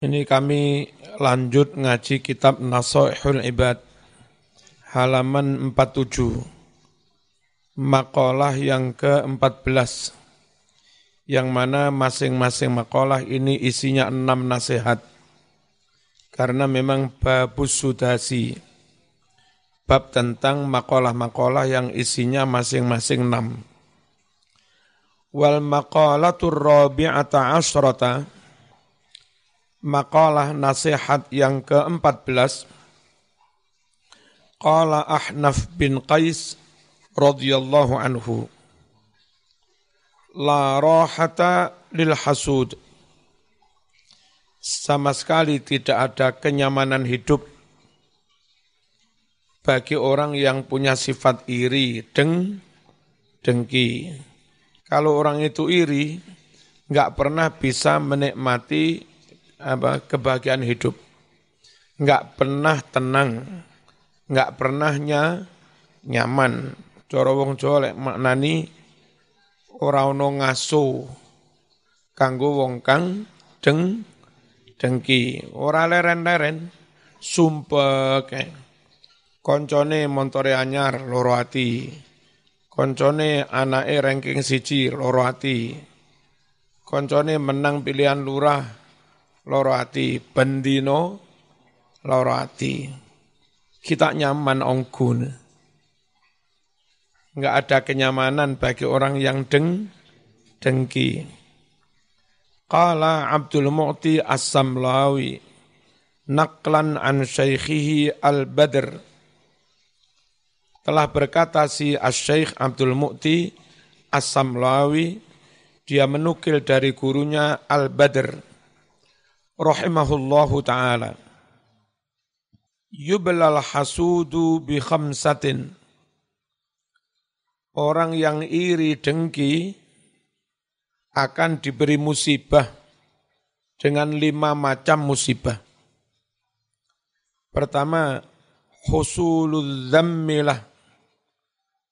Ini kami lanjut ngaji kitab Nasoihul Ibad halaman 47 makalah yang ke-14 yang mana masing-masing makalah ini isinya enam nasihat. Karena memang babus sudasi. Bab tentang makalah-makalah yang isinya masing-masing enam. Wal maqalatur rabi'ata asyrata makalah nasihat yang ke-14. Qala Ahnaf bin Qais radhiyallahu anhu. La rahata lil hasud. Sama sekali tidak ada kenyamanan hidup bagi orang yang punya sifat iri, deng, dengki. Kalau orang itu iri, nggak pernah bisa menikmati apa kebahagiaan hidup. Enggak pernah tenang, enggak pernahnya nyaman. Cara wong Jawa lek maknani ora ono ngaso kanggo wong kang deng dengki, ora leren-leren sumpek. Koncone montore anyar loro ati. Koncone anake ranking siji loro ati. Koncone menang pilihan lurah loro ati bendino loro ati kita nyaman onggun enggak ada kenyamanan bagi orang yang deng dengki. Qala Abdul Mu'ti As-Samlawi naklan an syaikhihi Al-Badr. Telah berkata si Asy-Syaikh Abdul Mu'ti As-Samlawi dia menukil dari gurunya Al-Badr rahimahullahu taala. Yublal hasudu bi khamsatin. Orang yang iri dengki akan diberi musibah dengan lima macam musibah. Pertama husulul dzammilah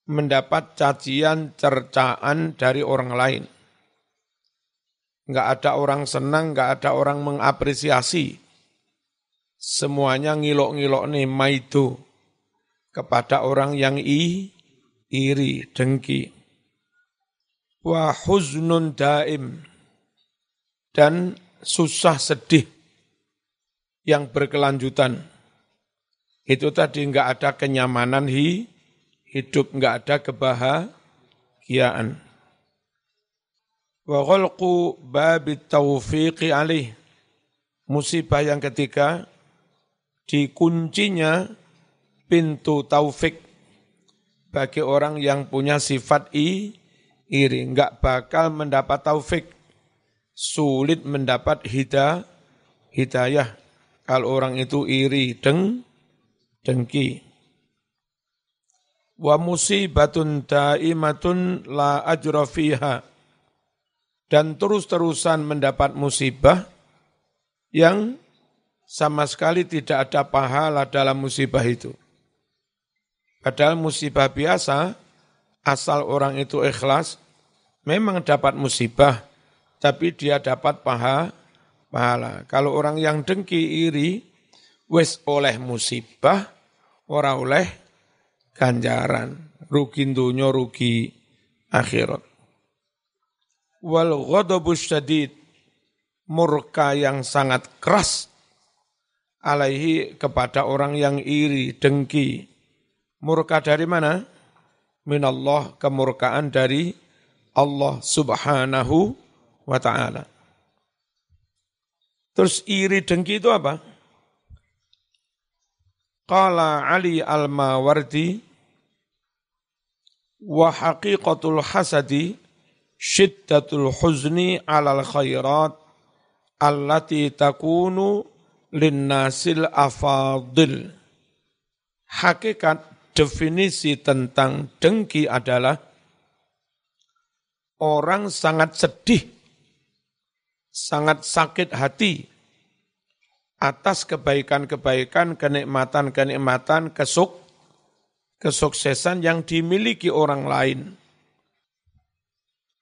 mendapat cacian cercaan dari orang lain nggak ada orang senang, nggak ada orang mengapresiasi. Semuanya ngilok-ngilok nih maitu kepada orang yang i, iri, dengki. Wa daim dan susah sedih yang berkelanjutan. Itu tadi nggak ada kenyamanan hi, hidup, nggak ada kebahagiaan wa ghalqu babit taufiqi alih. Musibah yang ketiga, dikuncinya pintu taufik bagi orang yang punya sifat i, iri. Enggak bakal mendapat taufik, sulit mendapat hidayah, hidayah kalau orang itu iri, deng, dengki. Wa musibatun daimatun la ajra fiha dan terus-terusan mendapat musibah yang sama sekali tidak ada pahala dalam musibah itu. Padahal musibah biasa, asal orang itu ikhlas, memang dapat musibah, tapi dia dapat paha, pahala. Kalau orang yang dengki iri, wes oleh musibah, ora oleh ganjaran. Rugi dunia, rugi akhirat wal ghadabus syadid murka yang sangat keras alaihi kepada orang yang iri, dengki. Murka dari mana? Minallah kemurkaan dari Allah subhanahu wa ta'ala. Terus iri dengki itu apa? Qala Ali al-Mawardi wa haqiqatul hasadi syiddatul huzni alal khairat allati takunu linnasil afadil. Hakikat definisi tentang dengki adalah orang sangat sedih, sangat sakit hati atas kebaikan-kebaikan, kenikmatan-kenikmatan, kesuk, kesuksesan yang dimiliki orang lain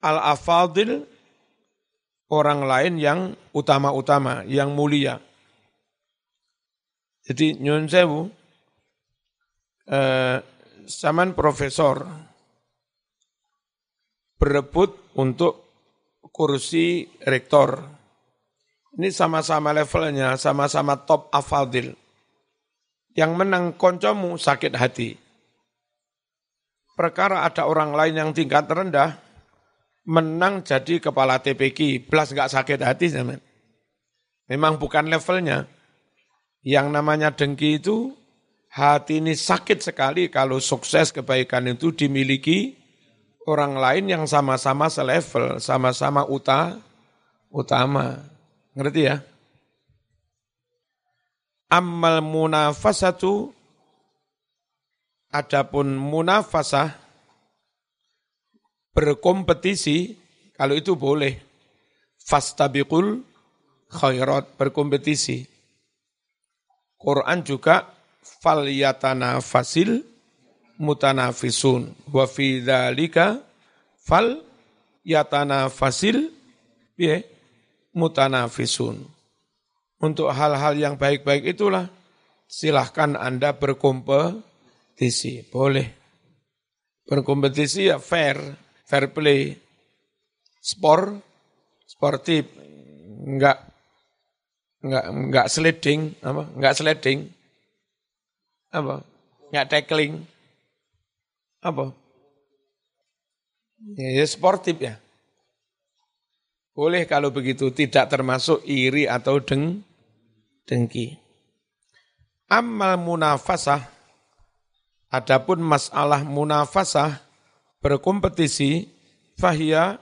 Al-afadil orang lain yang utama-utama, yang mulia. Jadi nyun sewu, eh, saman profesor berebut untuk kursi rektor. Ini sama-sama levelnya, sama-sama top afadil. Yang menang koncomu sakit hati. Perkara ada orang lain yang tingkat rendah, menang jadi kepala TPK, plus nggak sakit hati zaman. Memang bukan levelnya. Yang namanya dengki itu hati ini sakit sekali kalau sukses kebaikan itu dimiliki orang lain yang sama-sama selevel, sama-sama uta, utama. Ngerti ya? Ammal munafasatu adapun munafasah berkompetisi kalau itu boleh. Fastabiqul khairat berkompetisi. Quran juga fal yatana fasil mutanafisun. Wa fi dzalika fal yatana fasil ya mutanafisun. Untuk hal-hal yang baik-baik itulah silahkan Anda berkompetisi. Boleh. Berkompetisi ya fair fair play. Sport sportif enggak nggak nggak sliding apa? Nggak sliding. Apa? Nggak tackling. Apa? Ya, ya sportif ya. Boleh kalau begitu tidak termasuk iri atau deng dengki. Amal munafasah adapun masalah munafasah berkompetisi fahia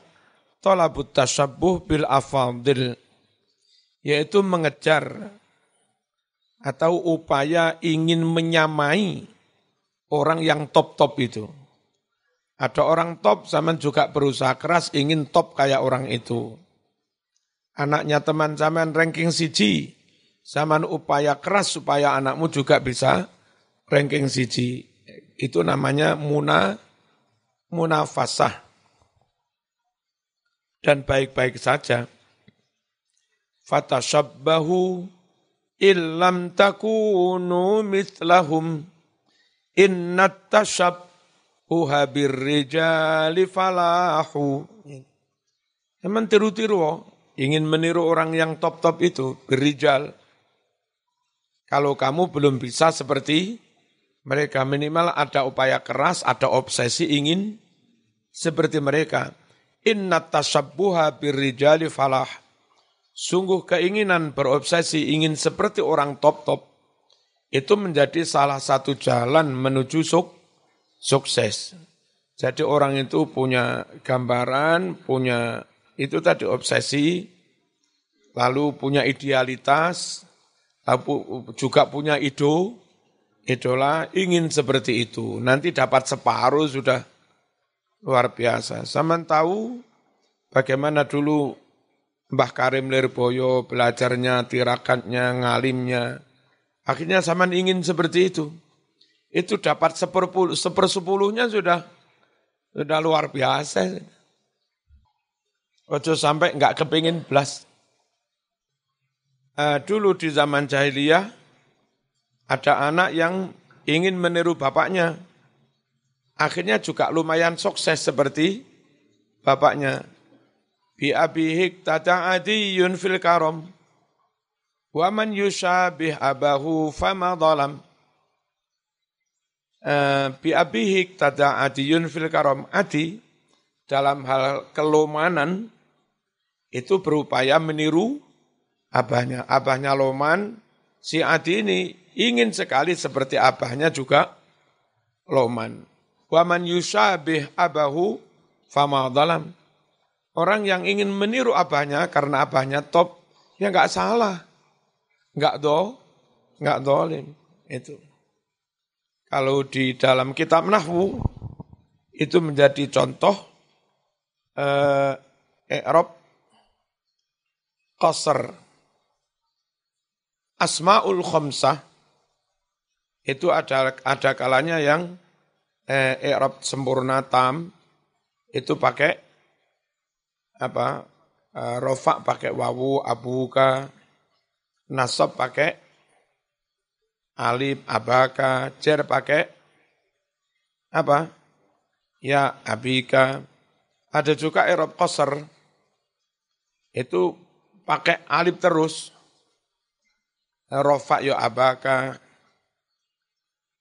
tolabut tasyabuh bil afadil yaitu mengejar atau upaya ingin menyamai orang yang top-top itu. Ada orang top, zaman juga berusaha keras ingin top kayak orang itu. Anaknya teman zaman ranking CG, zaman upaya keras supaya anakmu juga bisa ranking CG. Itu namanya muna, munafasah. Dan baik-baik saja fatashabbahu illam takunu mithlahum innat tashabbuha birrijali falahu Emang tiru-tiru ingin meniru orang yang top-top itu berijal. Kalau kamu belum bisa seperti mereka minimal ada upaya keras, ada obsesi ingin seperti mereka. Inna tashabbuha birrijali falah. Sungguh keinginan berobsesi ingin seperti orang top-top itu menjadi salah satu jalan menuju suk sukses. Jadi orang itu punya gambaran, punya itu tadi obsesi, lalu punya idealitas, lalu juga punya ido, idola, ingin seperti itu. Nanti dapat separuh sudah luar biasa. Sama tahu bagaimana dulu Mbah Karim Lirboyo, belajarnya, tirakatnya, ngalimnya. Akhirnya zaman ingin seperti itu. Itu dapat sepersepuluhnya sudah sudah luar biasa. Ojo sampai nggak kepingin belas. Uh, dulu di zaman jahiliyah ada anak yang ingin meniru bapaknya. Akhirnya juga lumayan sukses seperti bapaknya. Bi abihik tata adiyun fil karam. Wa man yushabih abahu fama dhalam. Uh, bi abihik tata adiyun fil karam. Adi dalam hal kelomanan itu berupaya meniru abahnya. Abahnya loman si adi ini ingin sekali seperti abahnya juga loman wa man yushabih abahu fama dhalam Orang yang ingin meniru abahnya karena abahnya top, ya nggak salah. Nggak do, nggak dolim. Itu. Kalau di dalam kitab Nahwu, itu menjadi contoh eh, Erob Qasr. Asma'ul Khamsah, itu ada ada kalanya yang eh, sempurna tam, itu pakai apa uh, rofa pakai wawu abuka, nasab pakai alif abaka, jer pakai apa? Ya abika. Ada juga erob koser. Itu pakai alif terus. Rofa ya abaka.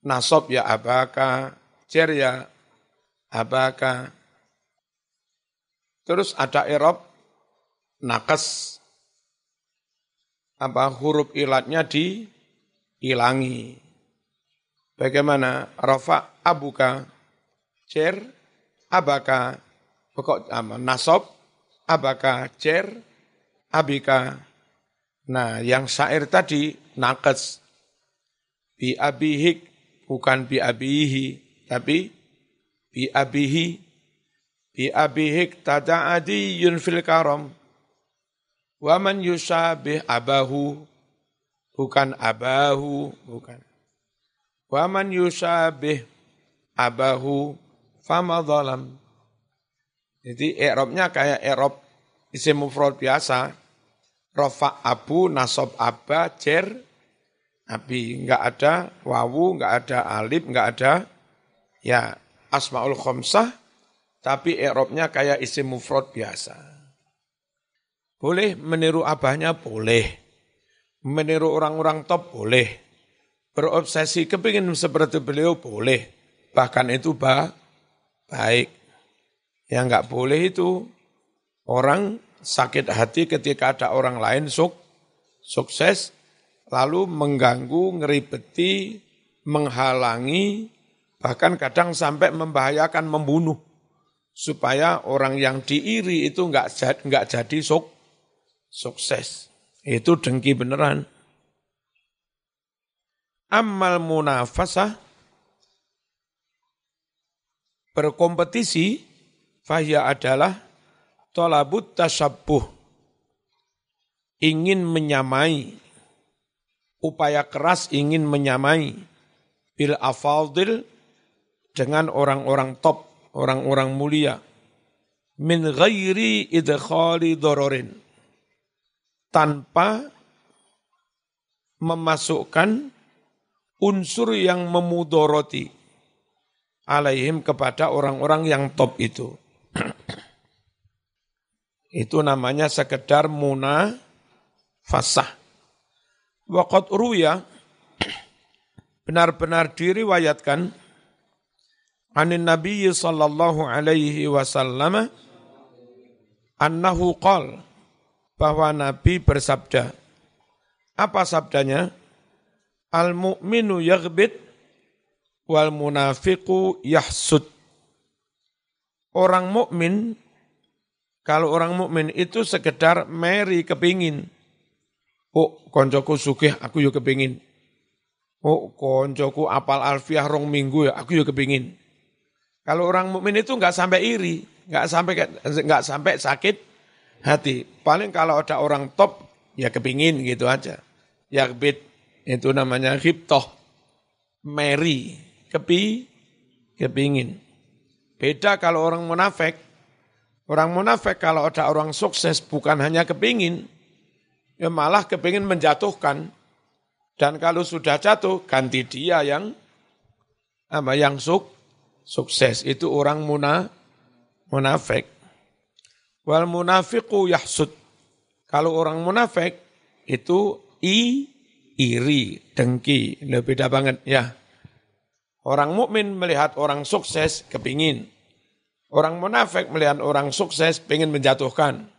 Nasab ya abaka. Jer ya abaka. Terus ada erob nakes. Apa huruf ilatnya dihilangi. Bagaimana? Rafa abuka. Jer abaka. Pokok ama nasob abaka. Jer abika. Nah, yang syair tadi nakes. Bi abihik bukan bi abihi, tapi bi abihi bi abihik tada'adiyun fil karam. Wa man yusabih abahu bukan abahu bukan. Wa man yusabih abahu fama dhalam. Jadi i'rabnya kayak i'rab isim mufrad biasa. Rafa abu nasab aba jer abi enggak ada wawu enggak ada alif enggak ada ya asmaul khamsah tapi i'rabnya kayak isim mufrad biasa. Boleh meniru abahnya? Boleh. Meniru orang-orang top? Boleh. Berobsesi kepingin seperti beliau? Boleh. Bahkan itu bah, baik. Yang enggak boleh itu orang sakit hati ketika ada orang lain suk, sukses, lalu mengganggu, ngeribeti, menghalangi, bahkan kadang sampai membahayakan membunuh supaya orang yang diiri itu enggak enggak jadi suk, sukses. Itu dengki beneran. Amal munafasah berkompetisi fahya adalah tolabut tasabbuh ingin menyamai upaya keras ingin menyamai bil afaldil dengan orang-orang top orang-orang mulia min ghairi idkhali dororin tanpa memasukkan unsur yang memudoroti alaihim kepada orang-orang yang top itu. itu namanya sekedar muna fasah. Waqat ruya benar-benar diriwayatkan anin Nabi sallallahu alaihi wasallam annahu qal bahwa Nabi bersabda. Apa sabdanya? Al mu'minu yaghbit wal munafiqu yahsud. Orang mukmin kalau orang mukmin itu sekedar meri kepingin. Oh koncoku sugih aku yo kepingin. Oh koncoku apal alfiah rong minggu ya aku yo kepingin kalau orang mukmin itu nggak sampai iri, nggak sampai nggak sampai sakit hati. Paling kalau ada orang top ya kepingin gitu aja. Yakbit itu namanya hiptoh, meri, kepi, kepingin. Beda kalau orang munafik. Orang munafik kalau ada orang sukses bukan hanya kepingin, ya malah kepingin menjatuhkan. Dan kalau sudah jatuh, ganti dia yang apa yang suk, sukses itu orang muna, munafik. Wal munafiqu yahsud. Kalau orang munafik itu i iri, dengki, lebih beda banget ya. Orang mukmin melihat orang sukses kepingin. Orang munafik melihat orang sukses pengen menjatuhkan.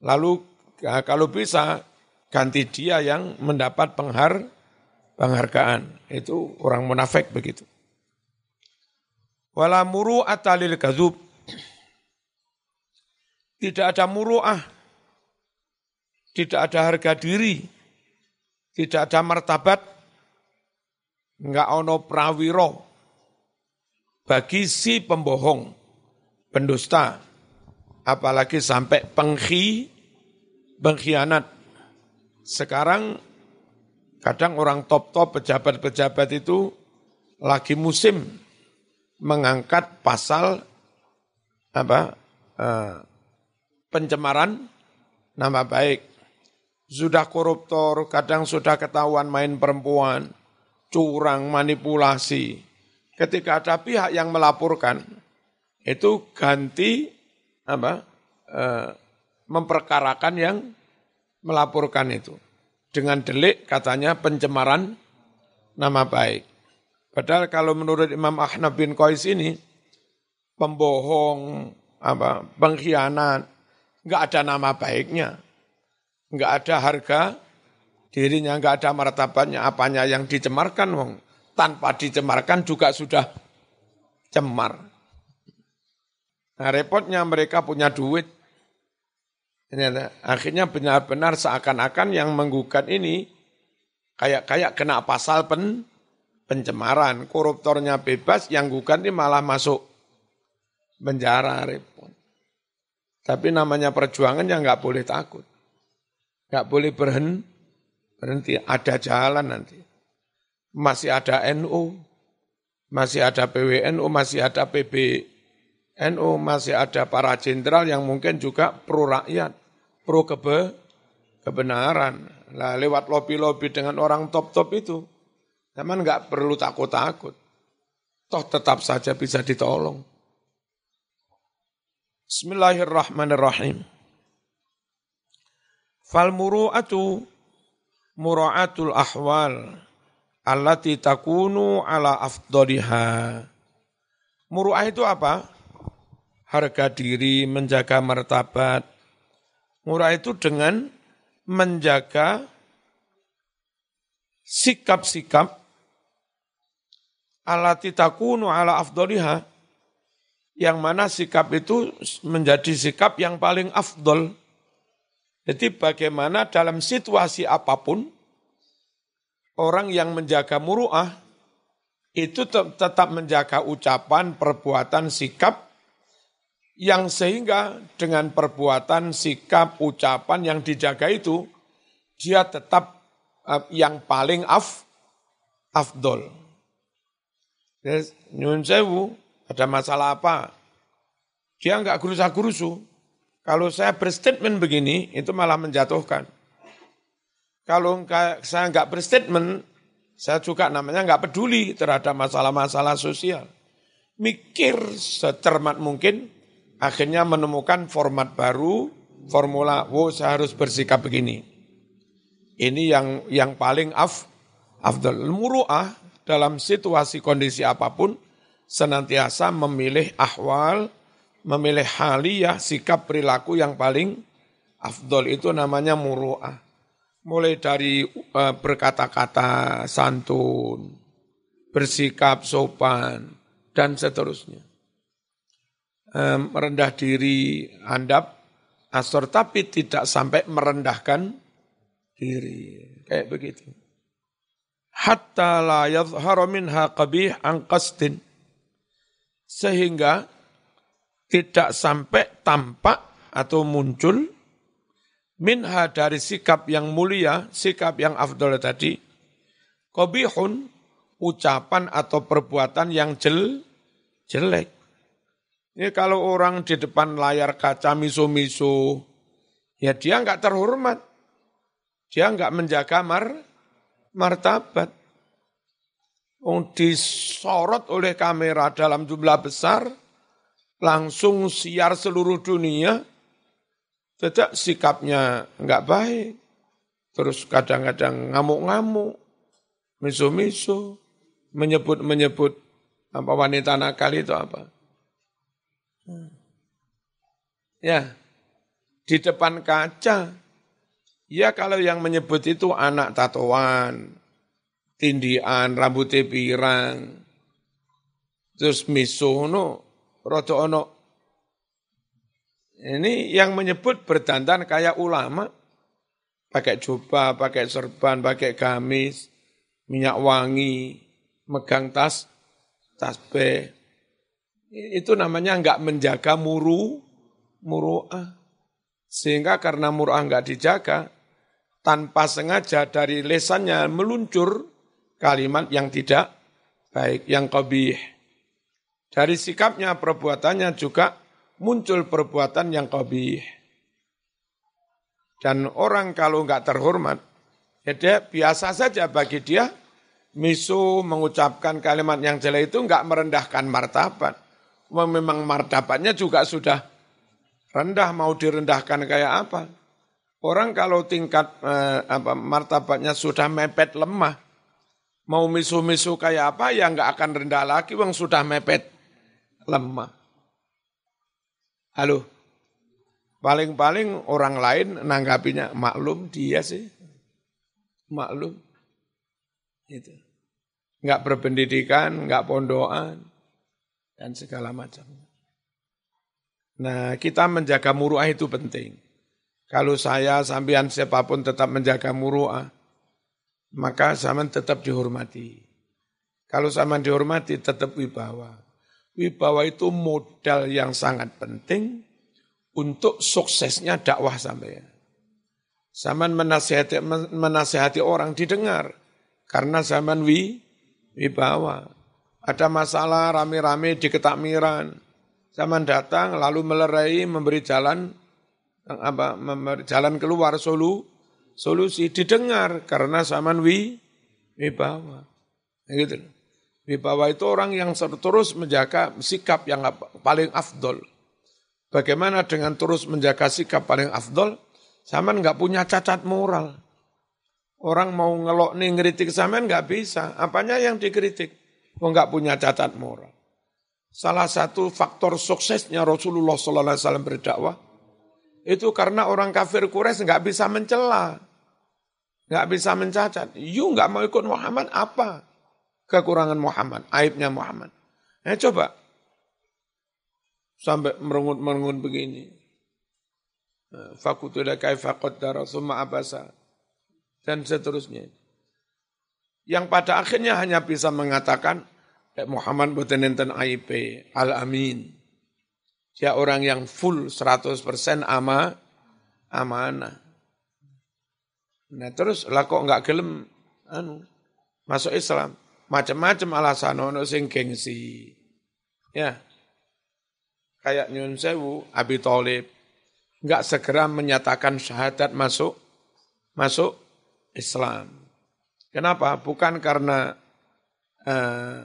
Lalu kalau bisa ganti dia yang mendapat penghar penghargaan. Itu orang munafik begitu. Wala muru'ata lil kadzub. Tidak ada muru'ah. Tidak ada harga diri. Tidak ada martabat. Enggak ono prawiro. Bagi si pembohong, pendusta, apalagi sampai penghi, pengkhianat. Sekarang kadang orang top-top pejabat-pejabat itu lagi musim mengangkat pasal apa uh, pencemaran nama baik. Sudah koruptor, kadang sudah ketahuan main perempuan, curang, manipulasi. Ketika ada pihak yang melaporkan, itu ganti apa e, memperkarakan yang melaporkan itu dengan delik katanya pencemaran nama baik. Padahal kalau menurut Imam Ahnaf bin Qais ini pembohong, apa pengkhianat, nggak ada nama baiknya, nggak ada harga dirinya, nggak ada martabatnya, apanya yang dicemarkan, wong. Tanpa dicemarkan juga sudah cemar. Nah repotnya mereka punya duit, akhirnya benar-benar seakan-akan yang menggugat ini kayak kayak kena pasal pen pencemaran, koruptornya bebas, yang gugat ini malah masuk penjara repot. Tapi namanya perjuangan yang nggak boleh takut, nggak boleh berhenti, berhenti. Ada jalan nanti, masih ada NU, masih ada PWNU, masih ada PBNU, masih ada para jenderal yang mungkin juga pro rakyat, pro kebe, kebenaran. Lah lewat lobby-lobby dengan orang top-top itu, zaman nggak perlu takut-takut. Toh tetap saja bisa ditolong. Bismillahirrahmanirrahim. Fal muru'atu mura'atul ahwal allati takunu ala afdoliha. Muru'ah itu apa? Harga diri, menjaga martabat. Murah itu dengan menjaga sikap-sikap alati takunu ala afdoliha yang mana sikap itu menjadi sikap yang paling afdol. Jadi bagaimana dalam situasi apa pun, orang yang menjaga muruah, itu tetap menjaga ucapan, perbuatan, sikap, yang sehingga dengan perbuatan, sikap, ucapan yang dijaga itu, dia tetap eh, yang paling af, afdol. Nyun sewu, ada masalah apa? Dia enggak gerusa-gerusu. Kalau saya berstatement begini, itu malah menjatuhkan. Kalau saya enggak berstatement, saya juga namanya enggak peduli terhadap masalah-masalah sosial. Mikir secermat mungkin, akhirnya menemukan format baru, formula, oh saya harus bersikap begini. Ini yang yang paling af, afdal. Muru'ah dalam situasi kondisi apa pun, senantiasa memilih ahwal, memilih haliyah, sikap perilaku yang paling afdol itu namanya muru'ah. Mulai dari uh, berkata-kata santun, bersikap sopan, dan seterusnya. Um, merendah diri, handap, asor, tapi tidak sampai merendahkan diri. Kayak begitu. Hatta la yadhhara minha qabih an sehingga tidak sampai tampak atau muncul minha dari sikap yang mulia, sikap yang afdol tadi, kobihun, ucapan atau perbuatan yang jel, jelek. Ini kalau orang di depan layar kaca miso-miso, ya dia nggak terhormat. Dia nggak menjaga mar, martabat disorot oleh kamera dalam jumlah besar, langsung siar seluruh dunia, tidak sikapnya enggak baik. Terus kadang-kadang ngamuk-ngamuk, miso-miso, menyebut-menyebut apa wanita nakal itu apa. Ya, di depan kaca. Ya kalau yang menyebut itu anak tatoan, tindian, rambutnya pirang, terus miso no, rodo ono. Ini yang menyebut berdandan kayak ulama, pakai jubah, pakai serban, pakai gamis, minyak wangi, megang tas, tas B. Itu namanya enggak menjaga muru, muru'ah. Sehingga karena muru'ah enggak dijaga, tanpa sengaja dari lesannya meluncur kalimat yang tidak baik, yang qabih. Dari sikapnya, perbuatannya juga muncul perbuatan yang qabih. Dan orang kalau nggak terhormat, ya dia biasa saja bagi dia misu mengucapkan kalimat yang jelek itu nggak merendahkan martabat. Memang martabatnya juga sudah rendah, mau direndahkan kayak apa? Orang kalau tingkat eh, apa, martabatnya sudah mepet lemah, mau misu-misu kayak apa ya nggak akan rendah lagi, wong sudah mepet lemah. Halo, paling-paling orang lain nanggapinya maklum dia sih, maklum itu, nggak berpendidikan, nggak pondokan dan segala macam. Nah, kita menjaga muruah itu penting. Kalau saya sampean siapa pun tetap menjaga muruah, maka zaman tetap dihormati. Kalau zaman dihormati tetap wibawa. Wibawa itu modal yang sangat penting untuk suksesnya dakwah sampean. Zaman menasihati, menasihati orang didengar karena zaman wi, wibawa. Ada masalah rame-rame di ketakmiran. Zaman datang lalu melerai memberi jalan apa jalan keluar solu solusi didengar karena zaman wi wibawa. Gitu wibawa itu orang yang terus menjaga sikap yang paling afdol. Bagaimana dengan terus menjaga sikap paling afdol? Zaman nggak punya cacat moral. Orang mau ngelok nih ngeritik zaman nggak bisa. Apanya yang dikritik? Oh nggak punya cacat moral. Salah satu faktor suksesnya Rasulullah SAW berdakwah itu karena orang kafir Quraisy nggak bisa mencela, nggak bisa mencacat. You nggak mau ikut Muhammad apa? Kekurangan Muhammad, aibnya Muhammad. Eh coba sampai merengut-merengut begini. Eh, Fakutulah kaifa qaddara summa abasa dan seterusnya. Yang pada akhirnya hanya bisa mengatakan eh, Muhammad boten enten aib al-amin. Dia orang yang full 100% ama, amanah. Nah terus lah kok nggak gelem anu masuk Islam macam-macam alasan ono sing gengsi. Ya. Kayak Nyun Sewu, Abi Thalib nggak segera menyatakan syahadat masuk masuk Islam. Kenapa? Bukan karena uh,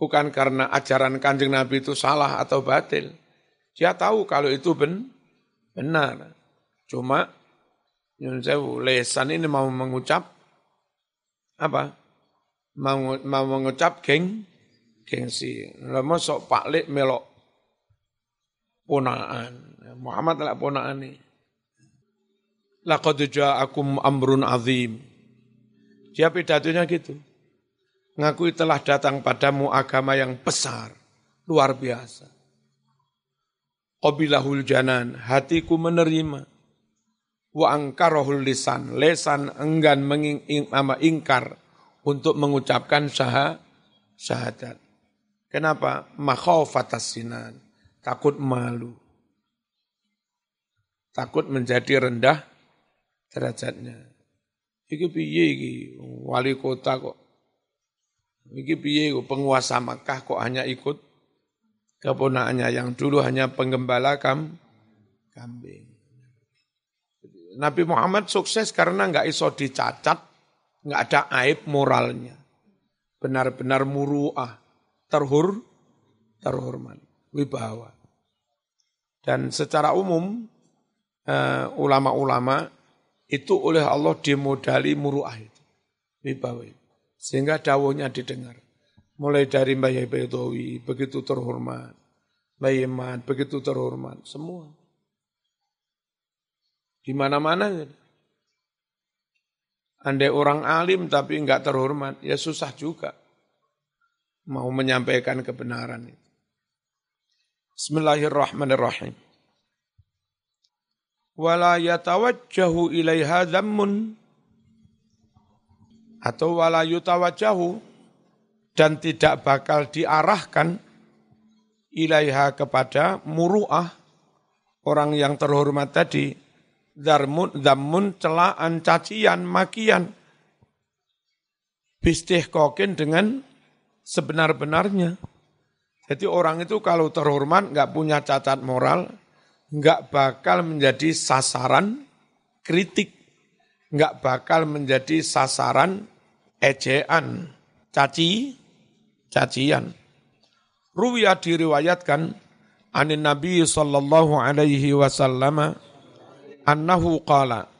Bukan karena ajaran kanjeng Nabi itu salah atau batil. Dia tahu kalau itu ben, benar. Cuma lesan ini mau mengucap apa? Mau, mau mengucap geng, gengsi. Lama sok paklik melok ponaan. Muhammad lah ponaan ini. Laqad ja'akum amrun azim. Dia pidatonya gitu ngakui telah datang padamu agama yang besar, luar biasa. Qabilahul janan, hatiku menerima. Wa angkarohul lisan, lesan enggan mengingkar untuk mengucapkan sah syahadat. Kenapa? Makhafatas sinan, takut malu. Takut menjadi rendah derajatnya. Iki piye iki wali kota kok Iki piye penguasa Makkah kok hanya ikut keponakannya yang dulu hanya penggembala kam, kambing. Nabi Muhammad sukses karena nggak iso dicacat, nggak ada aib moralnya. Benar-benar muruah, terhur, terhormat, wibawa. Dan secara umum uh, ulama-ulama itu oleh Allah dimodali muruah itu, wibawa itu. Sehingga dawuhnya didengar. Mulai dari Mbah Bedowi, begitu terhormat. Mbah Yeman, begitu terhormat. Semua. Di mana-mana. Andai orang alim tapi enggak terhormat, ya susah juga. Mau menyampaikan kebenaran itu. Bismillahirrahmanirrahim. Wala yatawajjahu ilaiha dhammun atau wala yutawajahu dan tidak bakal diarahkan ilaiha kepada muruah orang yang terhormat tadi darmun damun celaan cacian makian bistih kokin dengan sebenar-benarnya. Jadi orang itu kalau terhormat nggak punya cacat moral nggak bakal menjadi sasaran kritik, nggak bakal menjadi sasaran ejaan, caci, cacian. Ruwiyah diriwayatkan anin Nabi sallallahu alaihi wasallam annahu qala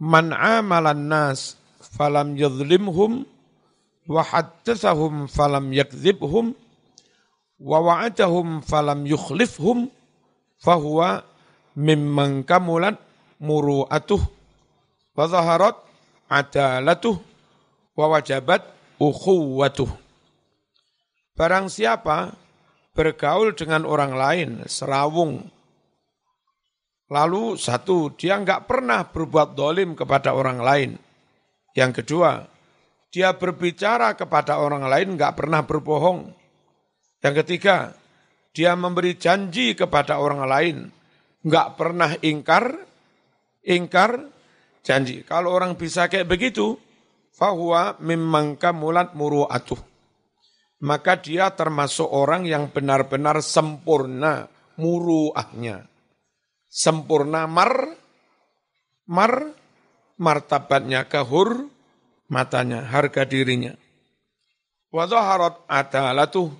man amalan nas falam yadhlimhum wa haddathahum falam yakdzibhum wa wa'adahum falam yukhlifhum fahuwa mimman kamulat muru'atuh wa zaharat adalatuh wa wajabat ukhuwatuh. Barang siapa bergaul dengan orang lain, serawung, lalu satu, dia enggak pernah berbuat dolim kepada orang lain. Yang kedua, dia berbicara kepada orang lain enggak pernah berbohong. Yang ketiga, dia memberi janji kepada orang lain, enggak pernah ingkar, ingkar janji. Kalau orang bisa kayak begitu, fahuwa mimman kamulat muru'atuh. Maka dia termasuk orang yang benar-benar sempurna muru'ahnya. Sempurna mar, mar, martabatnya, kehur, matanya, harga dirinya. Wadhaharat adalatuh,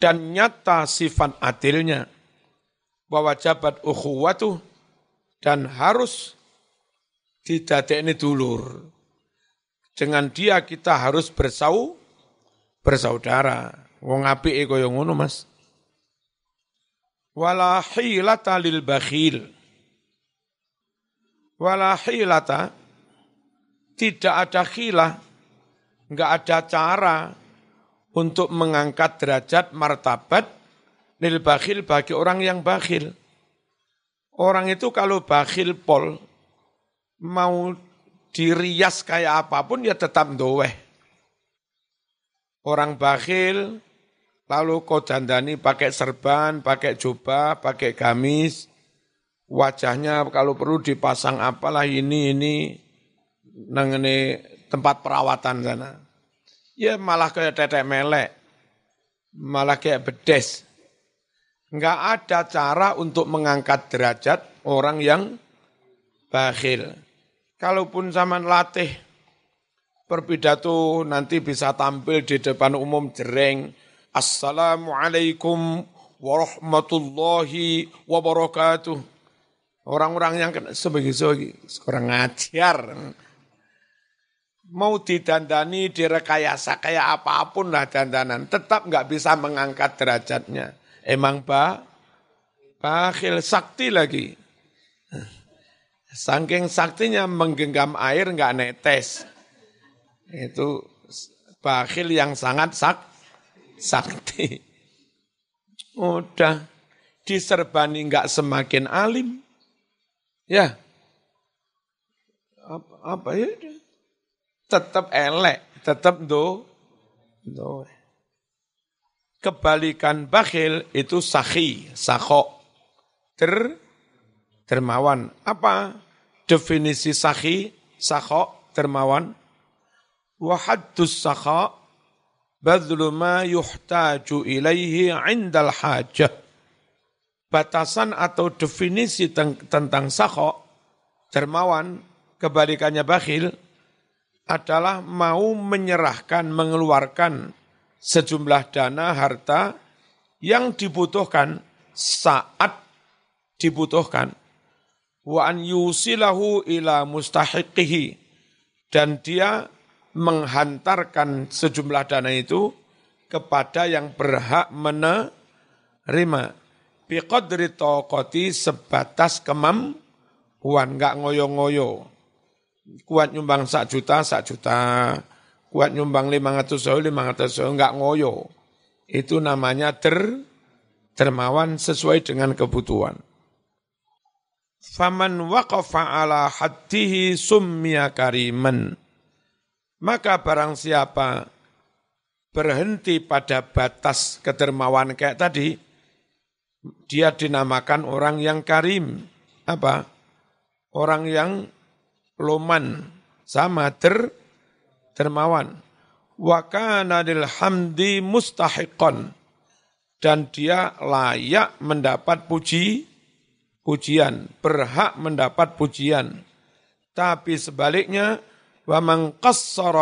dan nyata sifat adilnya. Bahwa jabat ukhuwatuh, dan harus tidak ini dulur dengan dia kita harus bersau bersaudara. Wong apike kaya ngono, Mas. Wala hilata lil bakhil. Wala hilata tidak ada khilah, enggak ada cara untuk mengangkat derajat martabat lil bakhil bagi orang yang bakhil. Orang itu kalau bakhil pol mau dirias kayak apa pun ya tetap doeh. Orang bakhil, lalu kau dandani pakai serban, pakai jubah, pakai gamis, wajahnya kalau perlu dipasang apalah ini, ini, nangene tempat perawatan sana. Ya malah kayak tetek melek, malah kayak bedes. Enggak ada cara untuk mengangkat derajat orang yang bakhil. Kalaupun zaman latih berpidato nanti bisa tampil di depan umum jereng. Assalamualaikum warahmatullahi wabarakatuh. Orang-orang yang sebagai sebagai seorang ngajar mau didandani, direkayasa kayak apa pun lah dandanan, tetap nggak bisa mengangkat derajatnya. Emang pak, bakhil sakti lagi. Saking saktinya menggenggam air nggak netes. Itu bakhil yang sangat sak, sakti. Udah diserbani nggak semakin alim. Ya. Apa, apa ya? Tetap elek, tetap do. do. Kebalikan bakhil itu sahi, sakho. Ter, dermawan. Apa? Definisi sahi, sakho, dermawan. Wahaddus sakha, badlu ma yuhtaju ilaihi indal hajah. Batasan atau definisi tentang sakho, dermawan, kebalikannya bakhil, adalah mau menyerahkan, mengeluarkan sejumlah dana harta yang dibutuhkan saat dibutuhkan wa an yusilahu ila mustahiqihi. Dan dia menghantarkan sejumlah dana itu kepada yang berhak menerima. Biqadri taqati sebatas kemampuan enggak ngoyo-ngoyo. Kuat nyumbang sak juta sak juta. Kuat nyumbang 500 ribu 500 ribu enggak ngoyo. Itu namanya ter dermawan sesuai dengan kebutuhan Faman waqafa ala haddihi summiya kariman. Maka barang siapa berhenti pada batas kedermawan kayak tadi, dia dinamakan orang yang karim. Apa? Orang yang loman, sama ter, dermawan. Wa kana hamdi mustahiqan. Dan dia layak mendapat puji, pujian, berhak mendapat pujian. Tapi sebaliknya, wa man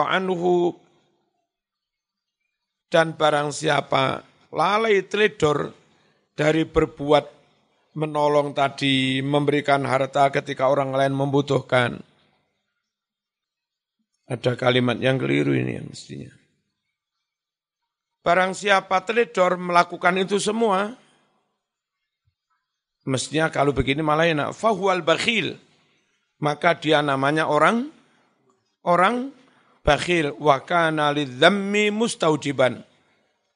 anhu dan barang siapa lalai teledor dari berbuat menolong tadi, memberikan harta ketika orang lain membutuhkan. Ada kalimat yang keliru ini yang mestinya. Barang siapa teledor melakukan itu semua, mestinya kalau begini malah enak. Fahual bakhil. Maka dia namanya orang, orang bakhil. Wa kana mustaujiban.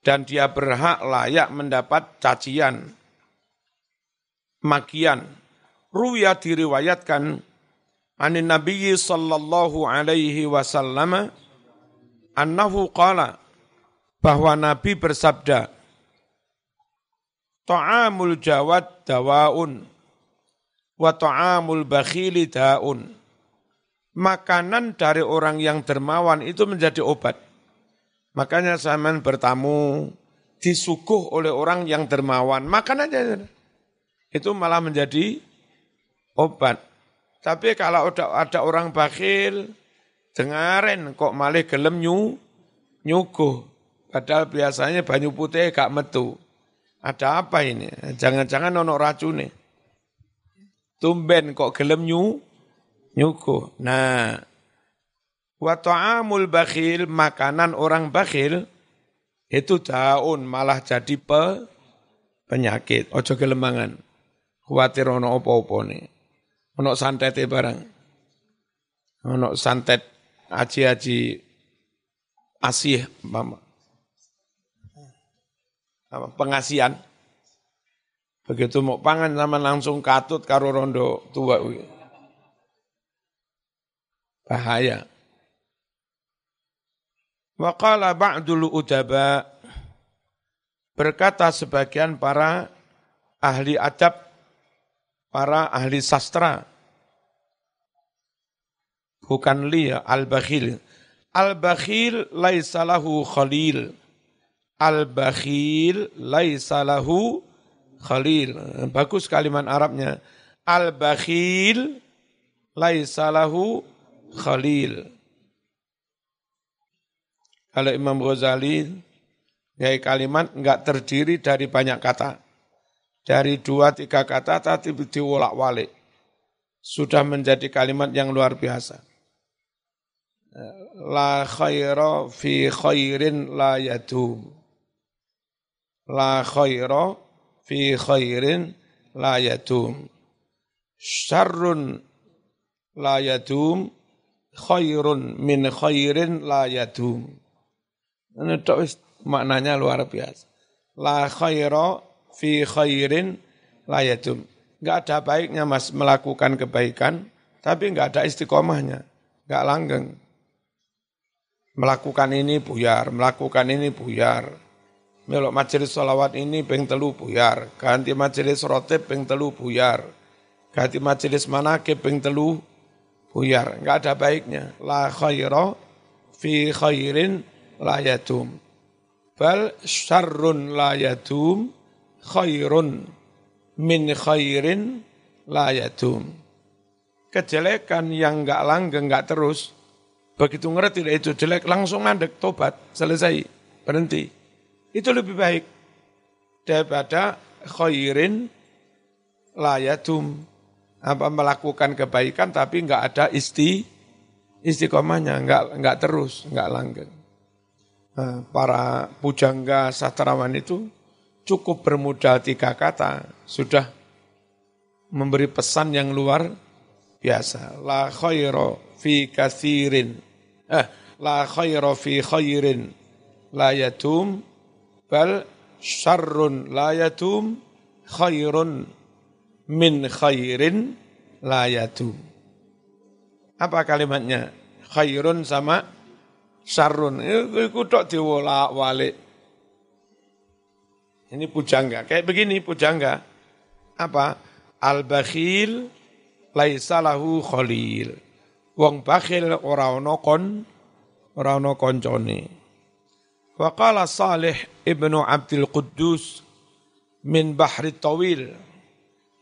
Dan dia berhak layak mendapat cacian, makian. Ruya diriwayatkan anin Nabi sallallahu alaihi wasallam annahu qala bahwa Nabi bersabda, Ta'amul jawad dawaun, wa ta'amul bakhili daun. Makanan dari orang yang dermawan itu menjadi obat. Makanya zaman bertamu, disuguh oleh orang yang dermawan, makan aja. Itu malah menjadi obat. Tapi kalau ada, ada orang bakhil, dengarin kok malah gelem nyu, nyuguh. Padahal biasanya banyu putih gak metu. Ada apa ini? Jangan-jangan racun nih. Tumben kok gelem nyu, nyuko. Nah, wa ta'amul bakhil, makanan orang bakhil, itu daun malah jadi pe, penyakit. Ojo gelemangan. Khawatir ono opo-opo nih. Ono santet barang. Ono santet aji-aji asih mama apa, pengasian. Begitu mau pangan sama langsung katut karo rondo tua. Bahaya. Waqala ba'dul udaba berkata sebagian para ahli adab, para ahli sastra, bukan li al-bakhil. Al-bakhil laisalahu khalil Al-bakhil laisa lahu khalil. Bagus kalimat Arabnya. Al-bakhil laisa lahu khalil. Kalau Imam Ghazali ya kalimat enggak terdiri dari banyak kata. Dari dua tiga kata tapi diwolak-walik. Sudah menjadi kalimat yang luar biasa. La khaira fi khairin la yadum la khaira fi khairin la yadum. Syarrun la yadum, khairun min khairin la yadum. Ini maknanya luar biasa. La khaira fi khairin la yadum. Enggak ada baiknya mas melakukan kebaikan, tapi enggak ada istiqomahnya, enggak langgeng. Melakukan ini buyar, melakukan ini buyar melok majelis solawat ini peng telu buyar, ganti majelis rotib peng telu buyar, ganti majelis manakib peng telu buyar, enggak ada baiknya. La khaira fi khairin la yadum. Bal syarrun la yadum khairun min khairin la yadum. Kejelekan yang enggak langgeng, enggak terus, begitu ngerti itu jelek langsung ngandek tobat, selesai, berhenti itu lebih baik daripada khairin layadum apa melakukan kebaikan tapi enggak ada isti istiqomahnya enggak enggak terus enggak langgeng. Nah, para pujangga sastrawan itu cukup bermodal tiga kata sudah memberi pesan yang luar biasa. La khaira fi kathirin. Eh la khaira fi khairin la yatum bal syarrun la yatum khairun min khairin la yatum. Apa kalimatnya? Khairun sama syarrun. Iku tok diwolak-walik. Ini pujangga. Kayak begini pujangga. Apa? Al-bakhil laisa lahu khalil. Wong bakhil ora ana kon ora ana koncone. Qala Salih ibnu Abdul Quddus min Bahri Tawil.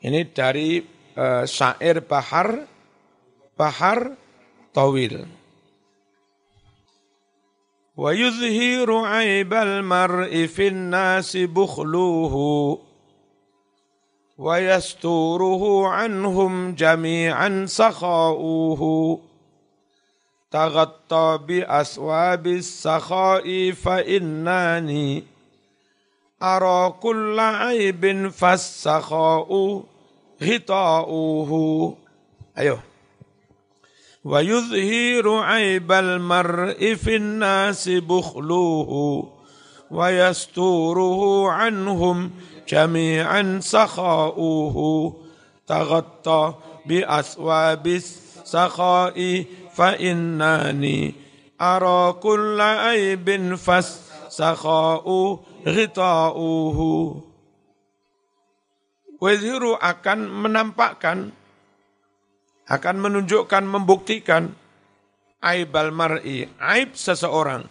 Ini dari uh, syair Bahar bahar tawil. Wa yuzhiru aibal mar'i fin nasi bukhluhu wa yasturuhu anhum jami'an sakha'uhu taghatta bi aswabis sakha'i fa innani ara kulla aibin fassakha'u hita'uhu ayo wa yuzhiru aibal mar'i fin nasi bukhluhu wa yasturuhu anhum jami'an fa innani ara kulla aibin fas sakha'u ghita'uhu Wazhiru akan menampakkan akan menunjukkan, membuktikan aib al-mar'i, aib seseorang,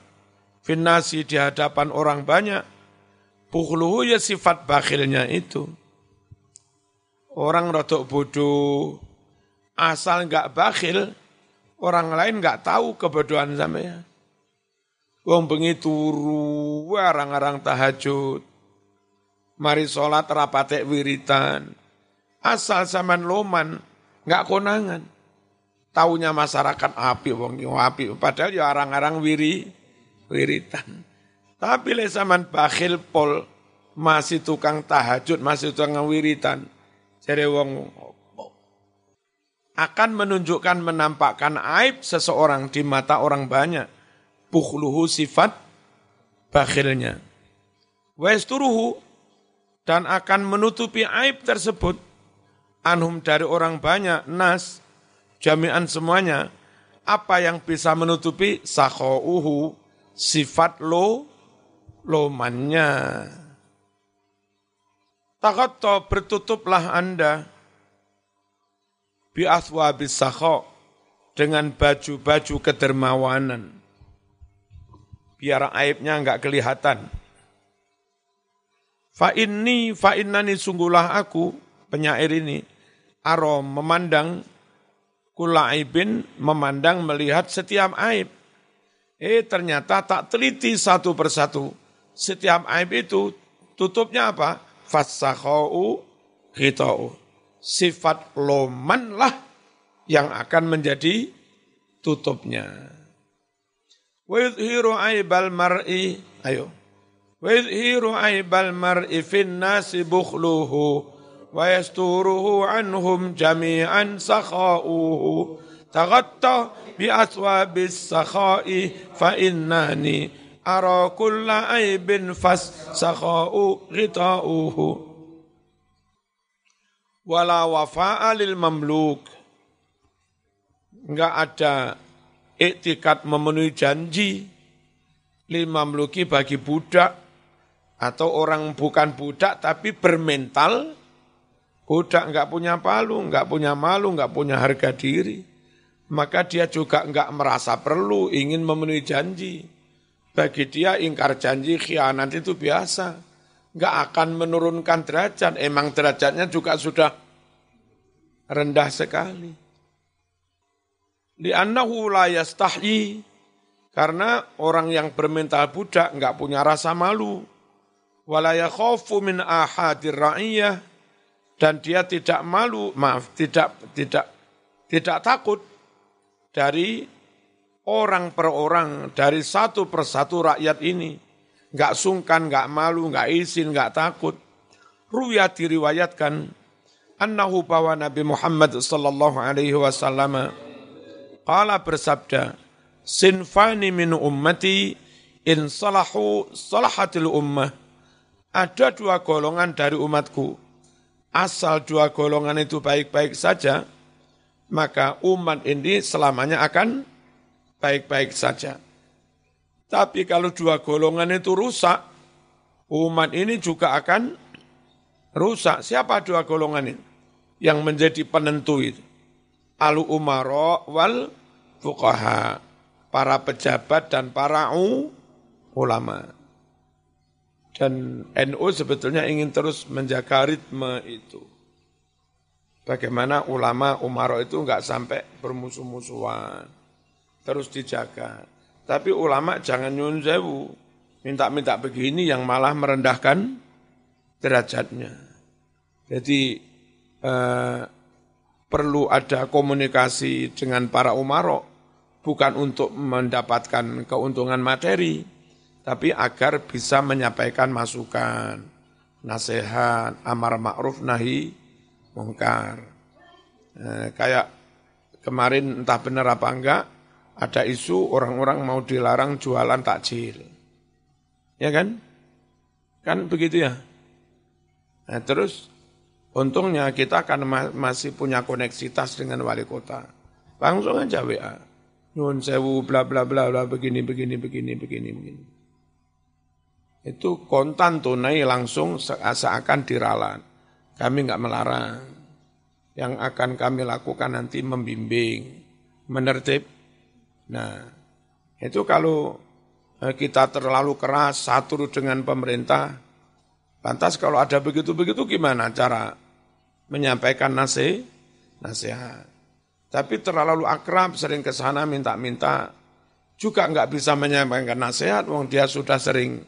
finasi di hadapan orang banyak, bukhluhu ya sifat bakhilnya itu. Orang rotok bodoh, asal enggak bakhil, orang lain enggak tahu kebodohan sampean. Wong bengi turu, arang-arang tahajud. Mari sholat rapatek wiritan. Asal zaman loman, nggak konangan. Taunya masyarakat api, wong api. Padahal ya arang-arang wiri, wiritan. Tapi le zaman bakhil pol, masih tukang tahajud, masih tukang wiritan. Jadi wong akan menunjukkan menampakkan aib seseorang di mata orang banyak. Bukhluhu sifat bakhilnya. Westuruhu dan akan menutupi aib tersebut anhum dari orang banyak, nas, jami'an semuanya, apa yang bisa menutupi sakhouhu, sifat lo, lomannya. Takotto bertutuplah Anda bi aswabis sakho dengan baju-baju kedermawanan. Biar aibnya enggak kelihatan. Fa inni fa innani sungguhlah aku penyair ini arom memandang kula aibin memandang melihat setiap aib. Eh ternyata tak teliti satu persatu. Setiap aib itu tutupnya apa? Fasakhau hitau sifat lomanlah yang akan menjadi tutupnya. Wa yudhiru aibal mar'i, ayo. Wa yudhiru aibal mar'i fin nasi bukhluhu wa yasturuhu anhum jami'an sakha'uhu Tagatta bi aswabis sakha'i fa innani ara kulla aibin fas sakha'u ghita'uhu wala wafa'a lil mamluk. Enggak ada iktikat memenuhi janji lil mamluki bagi budak atau orang bukan budak tapi bermental budak enggak punya palu, enggak punya malu, enggak punya harga diri. Maka dia juga enggak merasa perlu ingin memenuhi janji. Bagi dia ingkar janji, khianat itu biasa Nggak akan menurunkan derajat. Emang derajatnya juga sudah rendah sekali. Li'annahu la yastahyi. Karena orang yang bermental budak nggak punya rasa malu. Wala yakhafu min ahadir ra'iyah dan dia tidak malu, maaf, tidak tidak tidak takut dari orang per orang, dari satu persatu rakyat ini. Enggak sungkan, enggak malu, enggak izin, enggak takut. Ruwiyat diriwayatkan, annahu bahwa Nabi Muhammad sallallahu alaihi wasallam qala bersabda, sinfani min ummati in salahu salahatil ummah. Ada dua golongan dari umatku asal dua golongan itu baik-baik saja, maka umat ini selamanya akan baik-baik saja. Tapi kalau dua golongan itu rusak, umat ini juga akan rusak. Siapa dua golongan ini? Yang menjadi penentu itu. Alu umaro wal fuqaha. Para pejabat dan para ulama. Dan NU sebetulnya ingin terus menjaga ritme itu. bagaimana ulama umaro itu enggak sampai bermusuh-musuhan. Terus dijaga. Tapi ulama jangan nyun sewu, minta-minta begini yang malah merendahkan derajatnya. Jadi eh, perlu ada komunikasi dengan para umaro, bukan untuk mendapatkan keuntungan materi, tapi agar bisa menyampaikan masukan, nasihat, amar ma'ruf nahi mungkar. Eh, kayak kemarin entah benar apa enggak, ada isu orang-orang mau dilarang jualan takjil. Ya kan? Kan begitu ya? Nah, terus untungnya kita kan masih punya koneksitas dengan wali kota. Langsung aja WA. Nyun sewu bla bla bla bla begini begini begini begini begini. Itu kontan tunai langsung seakan diralat. Kami nggak melarang. Yang akan kami lakukan nanti membimbing, menertib. Nah, itu kalau eh, kita terlalu keras satu dengan pemerintah, Lantas kalau ada begitu-begitu gimana cara menyampaikan nasi, nasihat? Tapi terlalu akrab, sering ke sana minta-minta, juga nggak bisa menyampaikan nasihat, wong dia sudah sering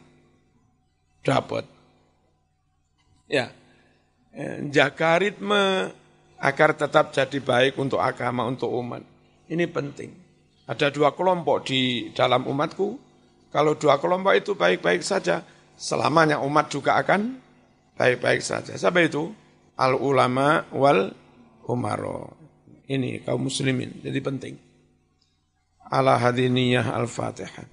dapat. Ya, eh, jaga ritme agar tetap jadi baik untuk agama, untuk umat. Ini penting. Ada dua kelompok di dalam umatku. Kalau dua kelompok itu baik-baik saja, selamanya umat juga akan baik-baik saja. Siapa itu? Al ulama wal umaro. Ini kaum muslimin, jadi penting. Ala hadiniyah al-fatihah.